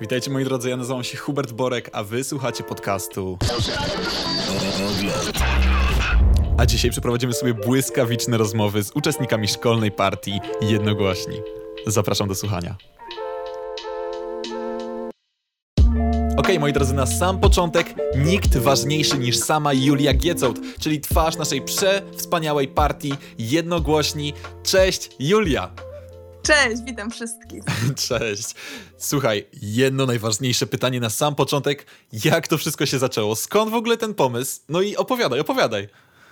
Witajcie moi drodzy, ja nazywam się Hubert Borek, a wy słuchacie podcastu. A dzisiaj przeprowadzimy sobie błyskawiczne rozmowy z uczestnikami szkolnej partii jednogłośni. Zapraszam do słuchania. Ok, moi drodzy, na sam początek nikt ważniejszy niż sama Julia Giecołt, czyli twarz naszej przewspaniałej partii jednogłośni. Cześć, Julia! Cześć, witam wszystkich. Cześć. Słuchaj, jedno najważniejsze pytanie na sam początek. Jak to wszystko się zaczęło? Skąd w ogóle ten pomysł? No i opowiadaj, opowiadaj.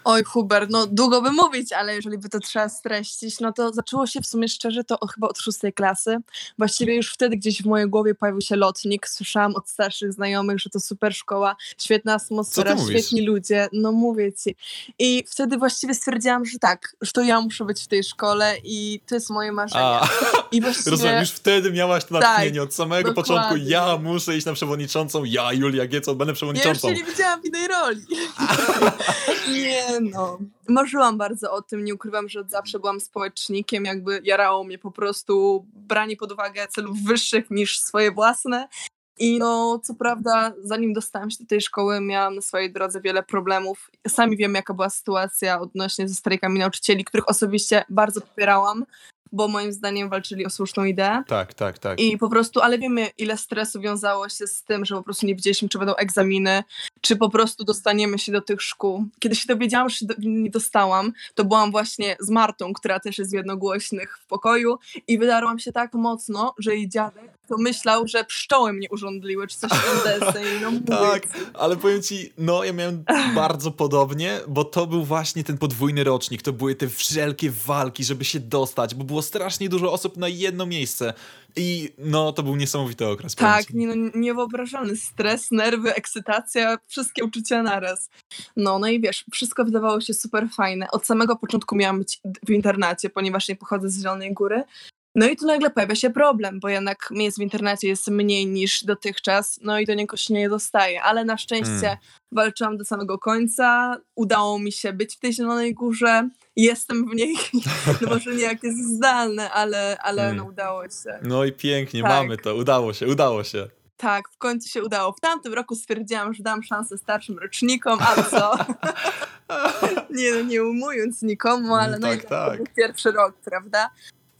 Oj, Hubert, no długo by mówić, ale jeżeli by to trzeba streścić, no to zaczęło się w sumie szczerze to chyba od szóstej klasy. Właściwie już wtedy gdzieś w mojej głowie pojawił się lotnik. Słyszałam od starszych znajomych, że to super szkoła, świetna atmosfera, świetni ludzie. No mówię ci. I wtedy właściwie stwierdziłam, że tak, że to ja muszę być w tej szkole i to jest moje marzenie. A, I właściwie... Rozumiem, już wtedy miałaś to natchnienie. Tak, od samego dokładnie. początku ja muszę iść na przewodniczącą, ja, Julia Gieco, będę przewodniczącą. Ja już się nie widziałam w innej roli. nie, no. Marzyłam bardzo o tym, nie ukrywam, że od zawsze byłam społecznikiem, jakby jarało mnie po prostu branie pod uwagę celów wyższych niż swoje własne. I no, co prawda, zanim dostałam się do tej szkoły, miałam na swojej drodze wiele problemów. Sami wiemy, jaka była sytuacja odnośnie ze strajkami nauczycieli, których osobiście bardzo popierałam bo moim zdaniem walczyli o słuszną ideę. Tak, tak, tak. I po prostu, ale wiemy, ile stresu wiązało się z tym, że po prostu nie wiedzieliśmy, czy będą egzaminy, czy po prostu dostaniemy się do tych szkół. Kiedy się dowiedziałam, że nie dostałam, to byłam właśnie z Martą, która też jest z jednogłośnych w pokoju i wydarłam się tak mocno, że jej dziadek to myślał, że pszczoły mnie urządliły, czy coś deseń. No tak, ale powiem ci, no ja miałem bardzo podobnie, bo to był właśnie ten podwójny rocznik, to były te wszelkie walki, żeby się dostać, bo było strasznie dużo osób na jedno miejsce i no to był niesamowity okres. Tak, nie, no, niewyobrażalny stres, nerwy, ekscytacja, wszystkie uczucia naraz. No, no i wiesz, wszystko wydawało się super fajne. Od samego początku miałam być w internacie, ponieważ nie pochodzę z Zielonej Góry, no i tu nagle pojawia się problem, bo jednak miejsc w internecie jest mniej niż dotychczas, no i do niego się nie dostaje, ale na szczęście hmm. walczyłam do samego końca, udało mi się być w tej Zielonej Górze, jestem w niej, no może nie jak jest zdalne, ale, ale hmm. no udało się. No i pięknie, tak. mamy to, udało się, udało się. Tak, w końcu się udało. W tamtym roku stwierdziłam, że dam szansę starszym rocznikom, a co? nie, no, nie umując nikomu, ale no tak, tak. pierwszy rok, prawda?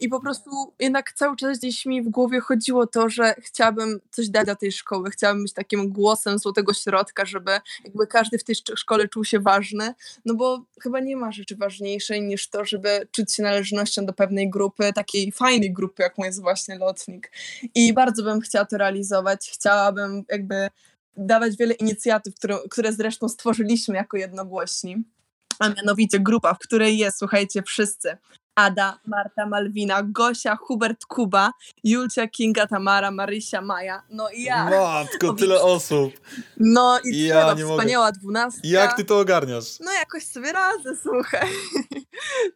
I po prostu jednak cały czas gdzieś mi w głowie chodziło to, że chciałabym coś dać dla tej szkoły, chciałabym być takim głosem złotego środka, żeby jakby każdy w tej szkole czuł się ważny, no bo chyba nie ma rzeczy ważniejszej niż to, żeby czuć się należnością do pewnej grupy, takiej fajnej grupy, jaką jest właśnie Lotnik. I bardzo bym chciała to realizować, chciałabym jakby dawać wiele inicjatyw, które, które zresztą stworzyliśmy jako jednogłośni. A mianowicie grupa, w której jest, słuchajcie, wszyscy Ada, Marta, Malwina, Gosia, Hubert, Kuba, Julcia, Kinga, Tamara, Marysia, Maja, no i ja. Matko, tyle osób. No i ja trzeba, wspaniała dwunastka. Jak ty to ogarniasz? No jakoś sobie radzę, słuchaj.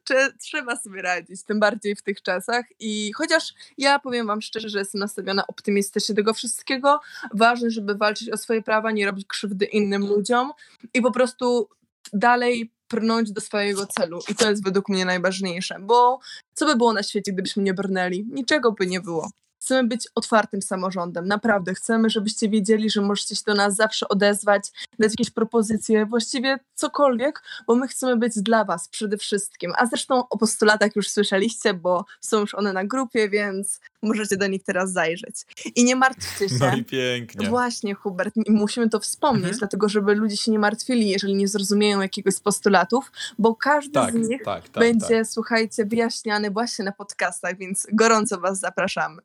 trzeba sobie radzić, tym bardziej w tych czasach i chociaż ja powiem wam szczerze, że jestem nastawiona optymistycznie tego wszystkiego, ważne, żeby walczyć o swoje prawa, nie robić krzywdy innym ludziom i po prostu dalej prnąć do swojego celu. I to jest według mnie najważniejsze, bo co by było na świecie, gdybyśmy nie brnęli? Niczego by nie było. Chcemy być otwartym samorządem, naprawdę. Chcemy, żebyście wiedzieli, że możecie się do nas zawsze odezwać, dać jakieś propozycje, właściwie cokolwiek, bo my chcemy być dla Was przede wszystkim. A zresztą o postulatach już słyszeliście, bo są już one na grupie, więc możecie do nich teraz zajrzeć. I nie martwcie się. No i pięknie. Właśnie, Hubert, musimy to wspomnieć, mhm. dlatego żeby ludzie się nie martwili, jeżeli nie zrozumieją jakiegoś z postulatów, bo każdy tak, z nich tak, tak, będzie, tak. słuchajcie, wyjaśniany właśnie na podcastach, więc gorąco Was zapraszamy.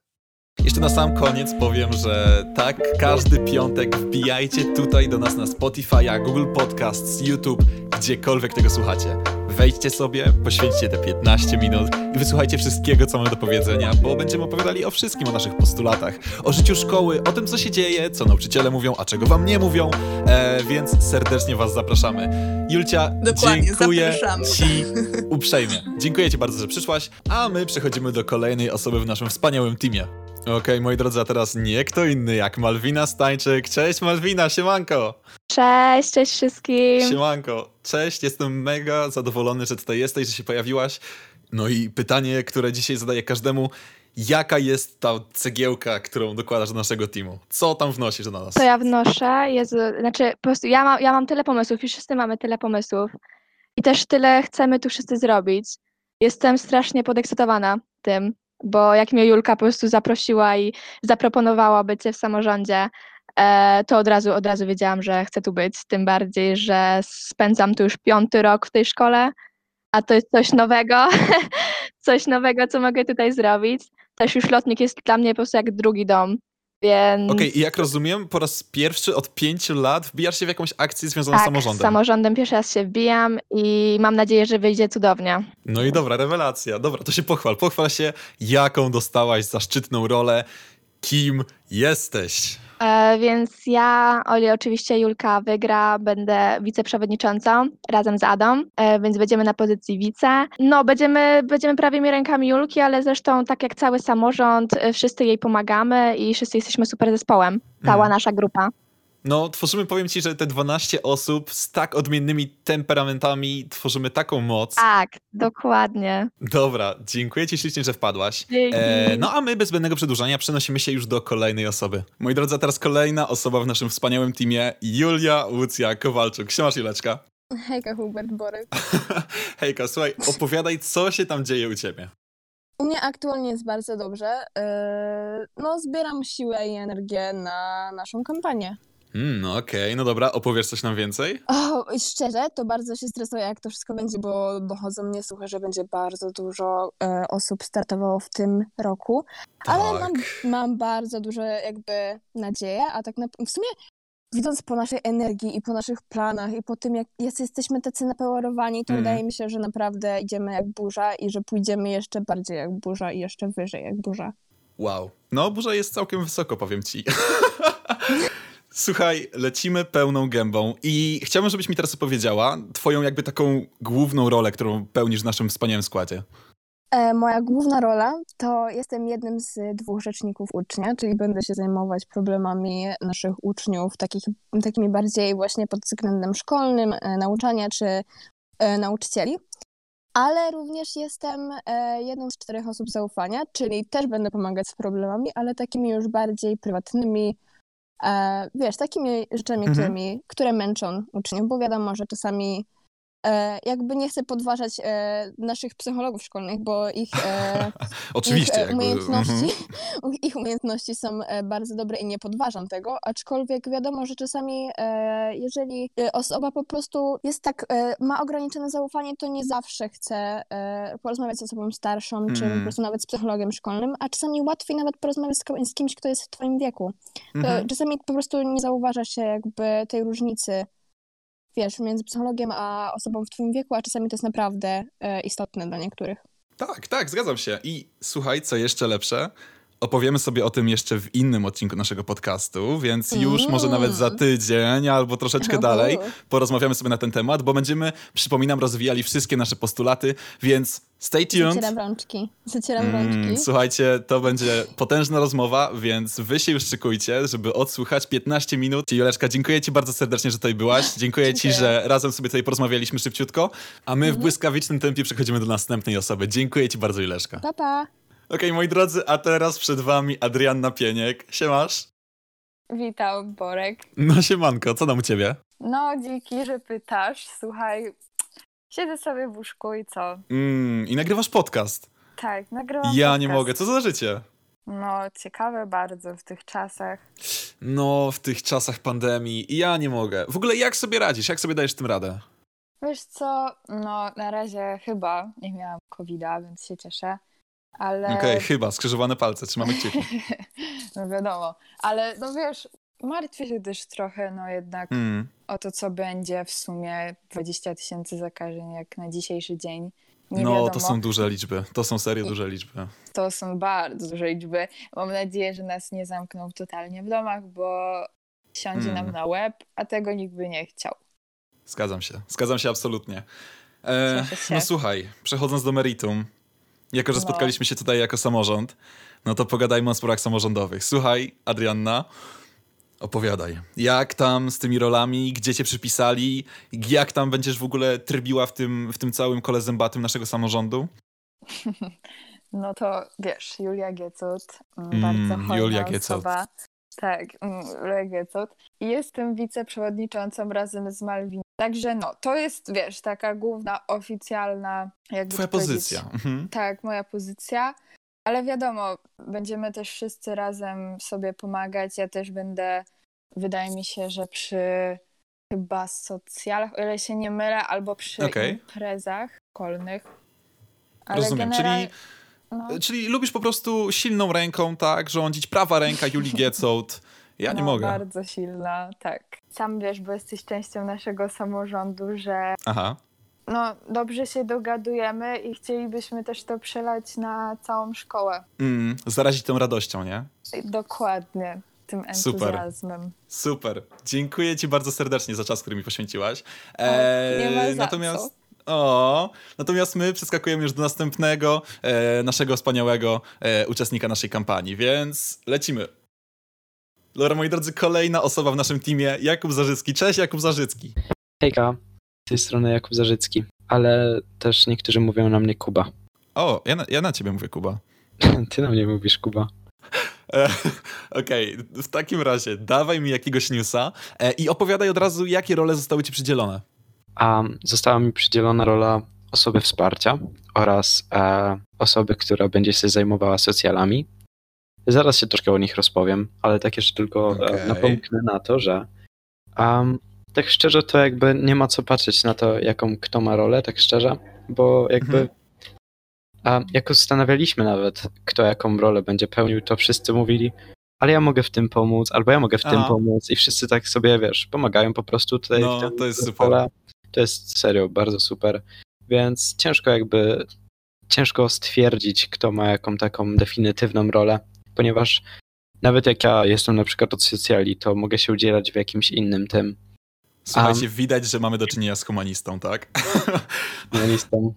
Jeszcze na sam koniec powiem, że tak, każdy piątek wbijajcie tutaj do nas na Spotify, Google Podcasts, YouTube, gdziekolwiek tego słuchacie. Wejdźcie sobie, poświęćcie te 15 minut i wysłuchajcie wszystkiego, co mamy do powiedzenia, bo będziemy opowiadali o wszystkim, o naszych postulatach, o życiu szkoły, o tym, co się dzieje, co nauczyciele mówią, a czego wam nie mówią, e, więc serdecznie was zapraszamy. Julcia, Dokładnie, dziękuję zapraszamy. ci uprzejmie. Dziękuję ci bardzo, że przyszłaś, a my przechodzimy do kolejnej osoby w naszym wspaniałym teamie. Okej, okay, moi drodzy, a teraz nie kto inny jak Malwina Stańczyk. Cześć Malwina, siemanko! Cześć, cześć wszystkim! Siemanko, cześć, jestem mega zadowolony, że tutaj jesteś, że się pojawiłaś. No i pytanie, które dzisiaj zadaję każdemu. jaka jest ta cegiełka, którą dokładasz do naszego teamu? Co tam wnosisz do nas? To ja wnoszę, Jezu, znaczy po prostu ja, ma, ja mam tyle pomysłów i wszyscy mamy tyle pomysłów i też tyle chcemy tu wszyscy zrobić. Jestem strasznie podekscytowana tym, bo jak mnie Julka po prostu zaprosiła i zaproponowała bycie w samorządzie, e, to od razu, od razu wiedziałam, że chcę tu być, tym bardziej, że spędzam tu już piąty rok w tej szkole, a to jest coś nowego, coś nowego, co mogę tutaj zrobić. Też już lotnik jest dla mnie po prostu jak drugi dom, więc... Okej, okay, i jak rozumiem, po raz pierwszy od pięciu lat wbijasz się w jakąś akcję związaną tak, z samorządem. z samorządem pierwszy raz się wbijam i mam nadzieję, że wyjdzie cudownie. No i dobra, rewelacja. Dobra, to się pochwal. Pochwal się, jaką dostałaś zaszczytną rolę, kim jesteś. E, więc ja, Oli, oczywiście Julka wygra, będę wiceprzewodniczącą razem z Adą, e, więc będziemy na pozycji wice. No, będziemy, będziemy prawymi rękami Julki, ale zresztą tak jak cały samorząd, e, wszyscy jej pomagamy i wszyscy jesteśmy super zespołem, cała mm. nasza grupa. No, tworzymy, powiem ci, że te 12 osób z tak odmiennymi temperamentami tworzymy taką moc. Tak, dokładnie. Dobra, dziękuję ci ślicznie, że wpadłaś. E, no a my bez zbędnego przedłużania przenosimy się już do kolejnej osoby. Moi drodzy, a teraz kolejna osoba w naszym wspaniałym teamie, Julia Łucja Kowalczuk. Siemasz, Juleczka. Hejka, Hubert Borek. Hejka, słuchaj, opowiadaj, co się tam dzieje u ciebie. U mnie aktualnie jest bardzo dobrze. Yy, no, zbieram siłę i energię na naszą kampanię. Mm, okej, okay. no dobra, opowiesz coś nam więcej? O, szczerze, to bardzo się stresuję, jak to wszystko będzie, bo dochodzą mnie słuchy, że będzie bardzo dużo e, osób startowało w tym roku. Tak. Ale mam, mam bardzo dużo jakby nadzieję, a tak na, w sumie widząc po naszej energii i po naszych planach i po tym, jak jesteśmy tacy napowerowani, to mm. wydaje mi się, że naprawdę idziemy jak burza i że pójdziemy jeszcze bardziej jak burza i jeszcze wyżej jak burza. Wow. No, burza jest całkiem wysoko, powiem ci. Słuchaj, lecimy pełną gębą i chciałbym, żebyś mi teraz opowiedziała twoją jakby taką główną rolę, którą pełnisz w naszym wspaniałym składzie. E, moja główna rola to jestem jednym z dwóch rzeczników ucznia, czyli będę się zajmować problemami naszych uczniów, takich, takimi bardziej właśnie pod względem szkolnym, e, nauczania czy e, nauczycieli. Ale również jestem e, jedną z czterech osób zaufania, czyli też będę pomagać z problemami, ale takimi już bardziej prywatnymi, wiesz, takimi rzeczami, mhm. którymi, które męczą uczniów, bo wiadomo, że czasami e, jakby nie chcę podważać e, naszych psychologów szkolnych, bo ich, e, Oczywiście, ich umiejętności, mhm. ich umiejętności są e, bardzo dobre i nie podważam tego, aczkolwiek wiadomo, że czasami e, jeżeli osoba po prostu jest tak, ma ograniczone zaufanie, to nie zawsze chce porozmawiać z osobą starszą, mm. czy po mhm. prostu nawet z psychologiem szkolnym, a czasami łatwiej nawet porozmawiać z, kimś, kto jest w twoim wieku. Mm. Czasami po prostu nie zauważa się jakby tej różnicy wiesz, między psychologiem a osobą w twoim wieku, a czasami to jest naprawdę e, istotne dla niektórych. Tak, tak, zgadzam się. I słuchaj, co jeszcze lepsze, opowiemy sobie o tym jeszcze w innym odcinku naszego podcastu, więc już mm. może nawet za tydzień albo troszeczkę dalej porozmawiamy sobie na ten temat, bo będziemy, przypominam, rozwijali wszystkie nasze postulaty, więc stay tuned. Zacieram rączki. Zacieram mm, rączki. Słuchajcie, to będzie potężna rozmowa, więc wy się już szykujcie, żeby odsłuchać 15 minut. Juleczka, dziękuję ci bardzo serdecznie, że tutaj byłaś. Dziękuję, dziękuję. ci, że razem sobie tutaj porozmawialiśmy szybciutko, a my w mhm. błyskawicznym tempie przechodzimy do następnej osoby. Dziękuję ci bardzo, Juleczka. Pa, pa. Okej, okay, moi drodzy, a teraz przed wami Adrianna Pieniek. Siemasz? Witam, Borek. No siemanko, co tam u ciebie? No, dzięki, że pytasz. Słuchaj, siedzę sobie w łóżku i co? Mm, I nagrywasz podcast? Tak, nagrywam Ja podcast. nie mogę, co za życie? No, ciekawe bardzo w tych czasach. No, w tych czasach pandemii. Ja nie mogę. W ogóle jak sobie radzisz? Jak sobie dajesz tym radę? Wiesz co, no na razie chyba nie miałam covid więc się cieszę ale... Okej, okay, chyba, skrzyżowane palce, trzymamy kciuki. no wiadomo, ale no wiesz, martwię się też trochę, no jednak mm. o to, co będzie w sumie 20 tysięcy zakażeń, jak na dzisiejszy dzień. Nie no, wiadomo. to są duże liczby, to są serio duże liczby. To są bardzo duże liczby. Mam nadzieję, że nas nie zamkną totalnie w domach, bo siądzie mm. nam na łeb, a tego nikt by nie chciał. Zgadzam się, zgadzam się absolutnie. E, no słuchaj, przechodząc do meritum, jako, że no. spotkaliśmy się tutaj jako samorząd, no to pogadajmy o sprawach samorządowych. Słuchaj, Adrianna, opowiadaj. Jak tam z tymi rolami, gdzie cię przypisali, jak tam będziesz w ogóle trybiła w tym, w tym całym kole zębatym naszego samorządu? No to wiesz, Julia Giecut, mm, bardzo mm, hojna Julia osoba. Tak, mm, Julia Giecut. Jestem wiceprzewodniczącą razem z Malwin. Także no, to jest, wiesz, taka główna, oficjalna jakby Twoja pozycja. Mhm. Tak, moja pozycja. Ale wiadomo, będziemy też wszyscy razem sobie pomagać. Ja też będę, wydaje mi się, że przy chyba socjalach, o ile się nie mylę, albo przy okay. imprezach szkolnych. Ale Rozumiem, general... czyli, no. czyli lubisz po prostu silną ręką, tak, rządzić, prawa ręka Julii Giecolt. Ja nie no, mogę. bardzo silna, tak. Sam wiesz, bo jesteś częścią naszego samorządu, że Aha. no dobrze się dogadujemy i chcielibyśmy też to przelać na całą szkołę. Mm, zarazić tą radością, nie? Dokładnie tym entuzjazmem. Super. Super. Dziękuję Ci bardzo serdecznie za czas, który mi poświęciłaś. Nie ma za natomiast... Co. O, natomiast my przeskakujemy już do następnego e, naszego wspaniałego e, uczestnika naszej kampanii, więc lecimy. Dobra, moi drodzy, kolejna osoba w naszym teamie, Jakub Zarzycki. Cześć, Jakub Zarzycki. Hejka, z tej strony Jakub Zarzycki, ale też niektórzy mówią na mnie Kuba. O, ja na, ja na ciebie mówię Kuba. Ty na mnie mówisz Kuba. E, okej, okay. w takim razie dawaj mi jakiegoś newsa e, i opowiadaj od razu, jakie role zostały ci przydzielone. A została mi przydzielona rola osoby wsparcia oraz e, osoby, która będzie się zajmowała socjalami. Zaraz się troszkę o nich rozpowiem, ale tak jeszcze tylko okay. napomknę na to, że um, tak szczerze to jakby nie ma co patrzeć na to, jaką kto ma rolę, tak szczerze, bo jakby mhm. A jak zastanawialiśmy nawet, kto jaką rolę będzie pełnił, to wszyscy mówili, ale ja mogę w tym pomóc, albo ja mogę w tym pomóc i wszyscy tak sobie, wiesz, pomagają po prostu tutaj. No, to jest super. To jest serio bardzo super, więc ciężko jakby, ciężko stwierdzić, kto ma jaką taką definitywną rolę, ponieważ nawet jak ja jestem na przykład od socjali, to mogę się udzielać w jakimś innym tym. Słuchajcie, um, widać, że mamy do czynienia z humanistą, tak? Humanistą.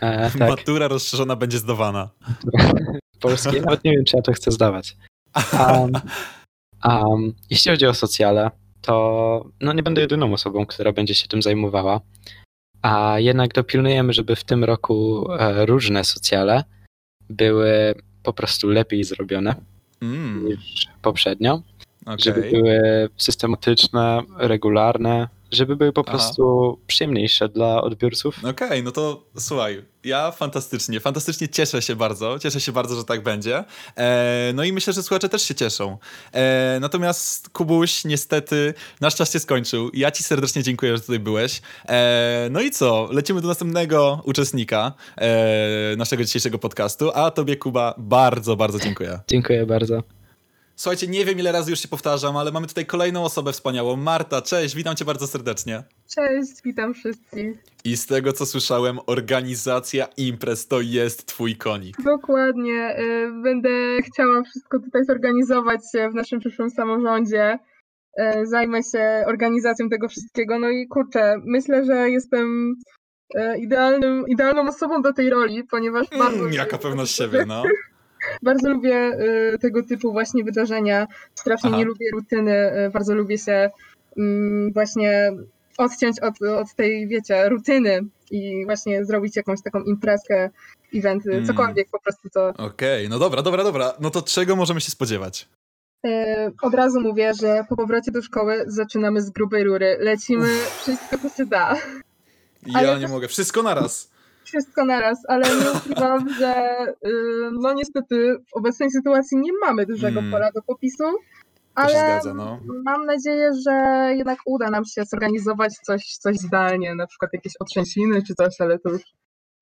E, tak. Matura rozszerzona będzie zdawana. Polskiej? Nawet nie wiem, czy ja to chcę zdawać. Um, um, jeśli chodzi o socjale, to no nie będę jedyną osobą, która będzie się tym zajmowała. A jednak dopilnujemy, żeby w tym roku e, różne socjale były po prostu lepiej zrobione mm. niż poprzednio. Okay. Żeby były systematyczne, regularne, żeby były po prostu przyjemniejsze dla odbiorców. Okej, okay, no to słuchaj, ja fantastycznie, fantastycznie cieszę się bardzo, cieszę się bardzo, że tak będzie. E, no i myślę, że słuchacze też się cieszą. E, natomiast Kubuś, niestety, nasz czas się skończył. Ja ci serdecznie dziękuję, że tutaj byłeś. E, no i co, lecimy do następnego uczestnika e, naszego dzisiejszego podcastu, a tobie Kuba bardzo, bardzo dziękuję. Dziękuję bardzo. Słuchajcie, nie wiem ile razy już się powtarzam, ale mamy tutaj kolejną osobę wspaniałą. Marta, cześć, witam cię bardzo serdecznie. Cześć, witam wszystkich. I z tego co słyszałem, organizacja imprez to jest twój konik. Dokładnie. Y, będę chciała wszystko tutaj zorganizować w naszym przyszłym samorządzie. Y, zajmę się organizacją tego wszystkiego. No i kurczę, myślę, że jestem y, idealnym, idealną osobą do tej roli, ponieważ mm, bardzo... Jaka pewność siebie, no. Bardzo lubię y, tego typu właśnie wydarzenia. Strasznie Aha. nie lubię rutyny. Y, bardzo lubię się mm, właśnie odciąć od, od tej, wiecie, rutyny i właśnie zrobić jakąś taką imprezkę, eventy, hmm. cokolwiek po prostu to. Okej, okay, no dobra, dobra, dobra. No to czego możemy się spodziewać? Y, od razu mówię, że po powrocie do szkoły zaczynamy z grubej rury. Lecimy Uff. wszystko, co się da. Ja Ale nie mogę. Wszystko naraz wszystko naraz, ale nie ukrywam, że y, no niestety w obecnej sytuacji nie mamy dużego mm. pola do popisu. Ale zgadza, no. mam nadzieję, że jednak uda nam się zorganizować coś, coś zdalnie, na przykład jakieś otrzęsiny czy coś, ale to już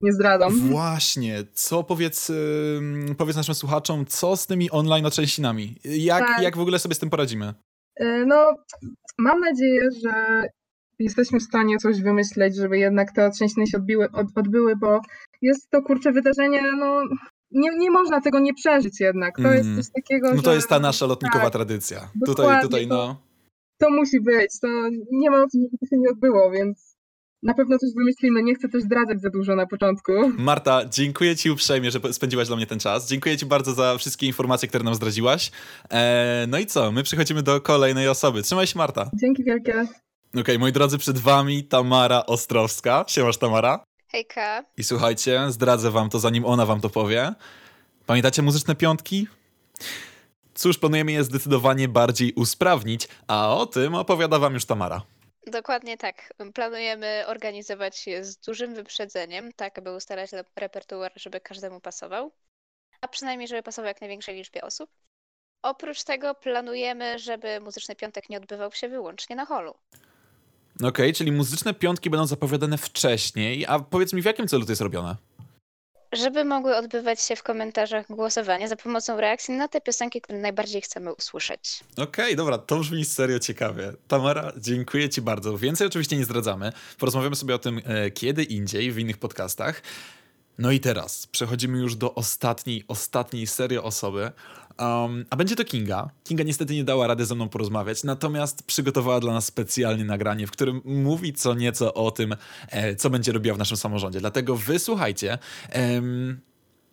nie zdradzam. Właśnie, co powiedz, powiedz naszym słuchaczom, co z tymi online otrzęsinami? Jak, tak. jak w ogóle sobie z tym poradzimy? Y, no, mam nadzieję, że jesteśmy w stanie coś wymyśleć, żeby jednak te otrzęsiny się odbiły, od, odbyły, bo jest to kurcze wydarzenie, no nie, nie można tego nie przeżyć jednak. To mm. jest coś takiego. No to że... jest ta nasza lotnikowa tak, tradycja. Tutaj, tutaj no. To, to musi być. To nie ma o tym, żeby to się nie odbyło, więc na pewno coś wymyślimy. Nie chcę też zdradzać za dużo na początku. Marta, dziękuję Ci uprzejmie, że spędziłaś dla mnie ten czas. Dziękuję Ci bardzo za wszystkie informacje, które nam zdradziłaś. Eee, no i co? My przechodzimy do kolejnej osoby. Trzymaj się, Marta. Dzięki wielkie. Okej, okay, moi drodzy, przed wami Tamara Ostrowska. Siemasz, Tamara. Hejka. I słuchajcie, zdradzę wam to, zanim ona wam to powie. Pamiętacie muzyczne piątki? Cóż, planujemy je zdecydowanie bardziej usprawnić, a o tym opowiada wam już Tamara. Dokładnie tak. Planujemy organizować je z dużym wyprzedzeniem, tak aby ustalać repertuar, żeby każdemu pasował, a przynajmniej, żeby pasował jak największej liczbie osób. Oprócz tego planujemy, żeby Muzyczny Piątek nie odbywał się wyłącznie na holu. Okej, okay, czyli muzyczne piątki będą zapowiadane wcześniej, a powiedz mi w jakim celu to jest robione? żeby mogły odbywać się w komentarzach głosowania za pomocą reakcji na te piosenki, które najbardziej chcemy usłyszeć. Okej, okay, dobra, to brzmi serio ciekawie. Tamara, dziękuję Ci bardzo. Więcej oczywiście nie zdradzamy. Porozmawiamy sobie o tym e, kiedy indziej w innych podcastach. No i teraz przechodzimy już do ostatniej, ostatniej serii osoby, um, a będzie to Kinga. Kinga niestety nie dała rady ze mną porozmawiać, natomiast przygotowała dla nas specjalnie nagranie, w którym mówi co nieco o tym, e, co będzie robiła w naszym samorządzie. Dlatego wysłuchajcie. Um,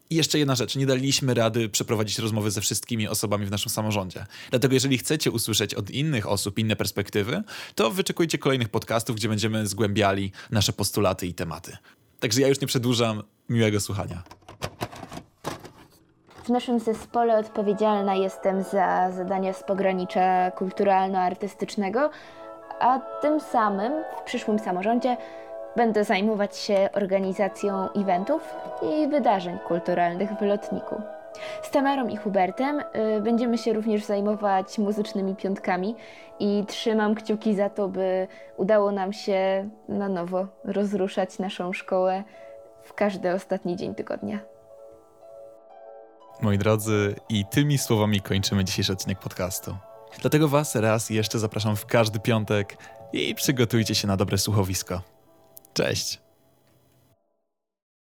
i jeszcze jedna rzecz, nie daliśmy rady przeprowadzić rozmowy ze wszystkimi osobami w naszym samorządzie. Dlatego jeżeli chcecie usłyszeć od innych osób inne perspektywy, to wyczekujcie kolejnych podcastów, gdzie będziemy zgłębiali nasze postulaty i tematy. Także ja już nie przedłużam, miłego słuchania. W naszym zespole odpowiedzialna jestem za zadania z pogranicza kulturalno-artystycznego, a tym samym w przyszłym samorządzie będę zajmować się organizacją eventów i wydarzeń kulturalnych w lotniku. Z Tamarą i Hubertem y, będziemy się również zajmować muzycznymi piątkami i trzymam kciuki za to, by udało nam się na nowo rozruszać naszą szkołę w każdy ostatni dzień tygodnia. Moi drodzy, i tymi słowami kończymy dzisiejszy odcinek podcastu. Dlatego Was raz jeszcze zapraszam w każdy piątek i przygotujcie się na dobre słuchowisko. Cześć!